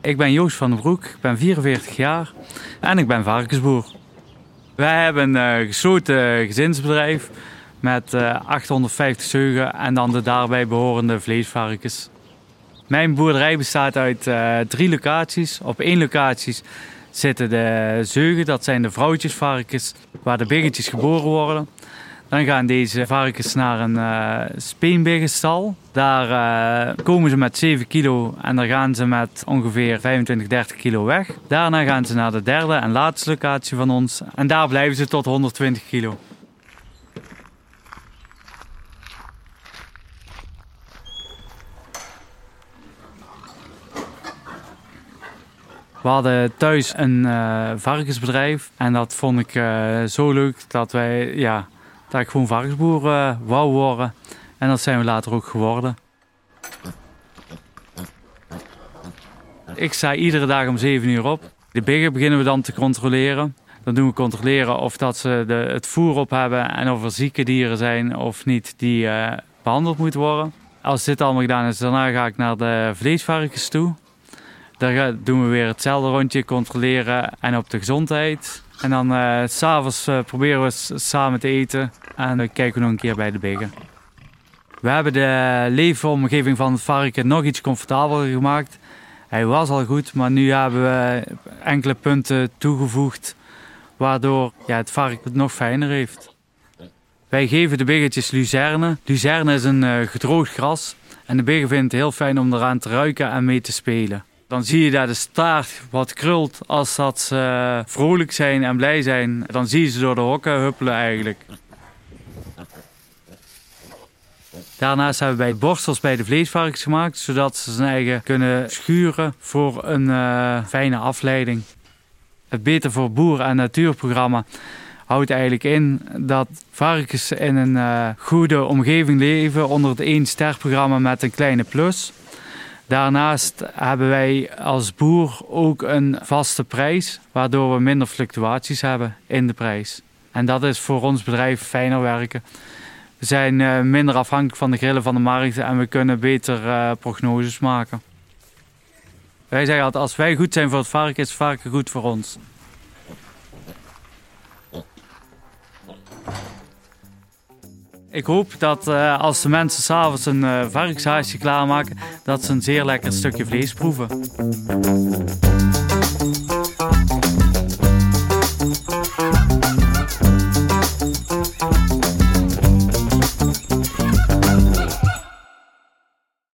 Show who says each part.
Speaker 1: Ik ben Joost van den Broek, ik ben 44 jaar en ik ben varkensboer. Wij hebben een gesloten gezinsbedrijf met 850 zeugen en dan de daarbij behorende vleesvarkens. Mijn boerderij bestaat uit drie locaties. Op één locatie zitten de zeugen, dat zijn de vrouwtjesvarkens waar de biggetjes geboren worden. Dan gaan deze varkens naar een uh. Daar uh, komen ze met 7 kilo en dan gaan ze met ongeveer 25, 30 kilo weg. Daarna gaan ze naar de derde en laatste locatie van ons en daar blijven ze tot 120 kilo. We hadden thuis een uh, varkensbedrijf en dat vond ik zo leuk dat wij, ja, dat ik gewoon varkensboer uh, wou worden. En dat zijn we later ook geworden. Ik sta iedere dag om 7 uur op. De biggen beginnen we dan te controleren. Dan doen we controleren of dat ze de, het voer op hebben en of er zieke dieren zijn of niet die behandeld moeten worden. Als dit allemaal gedaan is, daarna ga ik naar de vleesvarkens toe. Daar doen we weer hetzelfde rondje, controleren en op de gezondheid. En dan uh, s'avonds uh, proberen we samen te eten en dan kijken we nog een keer bij de biggen. We hebben de leefomgeving van het varken nog iets comfortabeler gemaakt. Hij was al goed, maar nu hebben we enkele punten toegevoegd waardoor ja, het varken het nog fijner heeft. Wij geven de biggetjes luzerne. Luzerne is een uh, gedroogd gras en de biggen vinden het heel fijn om eraan te ruiken en mee te spelen. Dan zie je dat de staart wat krult als dat ze vrolijk zijn en blij zijn. Dan zie je ze door de hokken huppelen eigenlijk. Daarnaast hebben wij borstels bij de vleesvarkens gemaakt, zodat ze zijn eigen kunnen schuren voor een uh, fijne afleiding. Het Beter voor Boeren en Natuurprogramma houdt eigenlijk in dat varkens in een uh, goede omgeving leven onder het 1 ster programma met een kleine plus. Daarnaast hebben wij als boer ook een vaste prijs, waardoor we minder fluctuaties hebben in de prijs. En dat is voor ons bedrijf fijner werken. We zijn uh, minder afhankelijk van de grillen van de markt en we kunnen beter uh, prognoses maken. Wij zeggen altijd, als wij goed zijn voor het varken, is het varken goed voor ons. Ik hoop dat uh, als de mensen s'avonds een uh, klaarmaken, dat ze een zeer lekker stukje vlees proeven.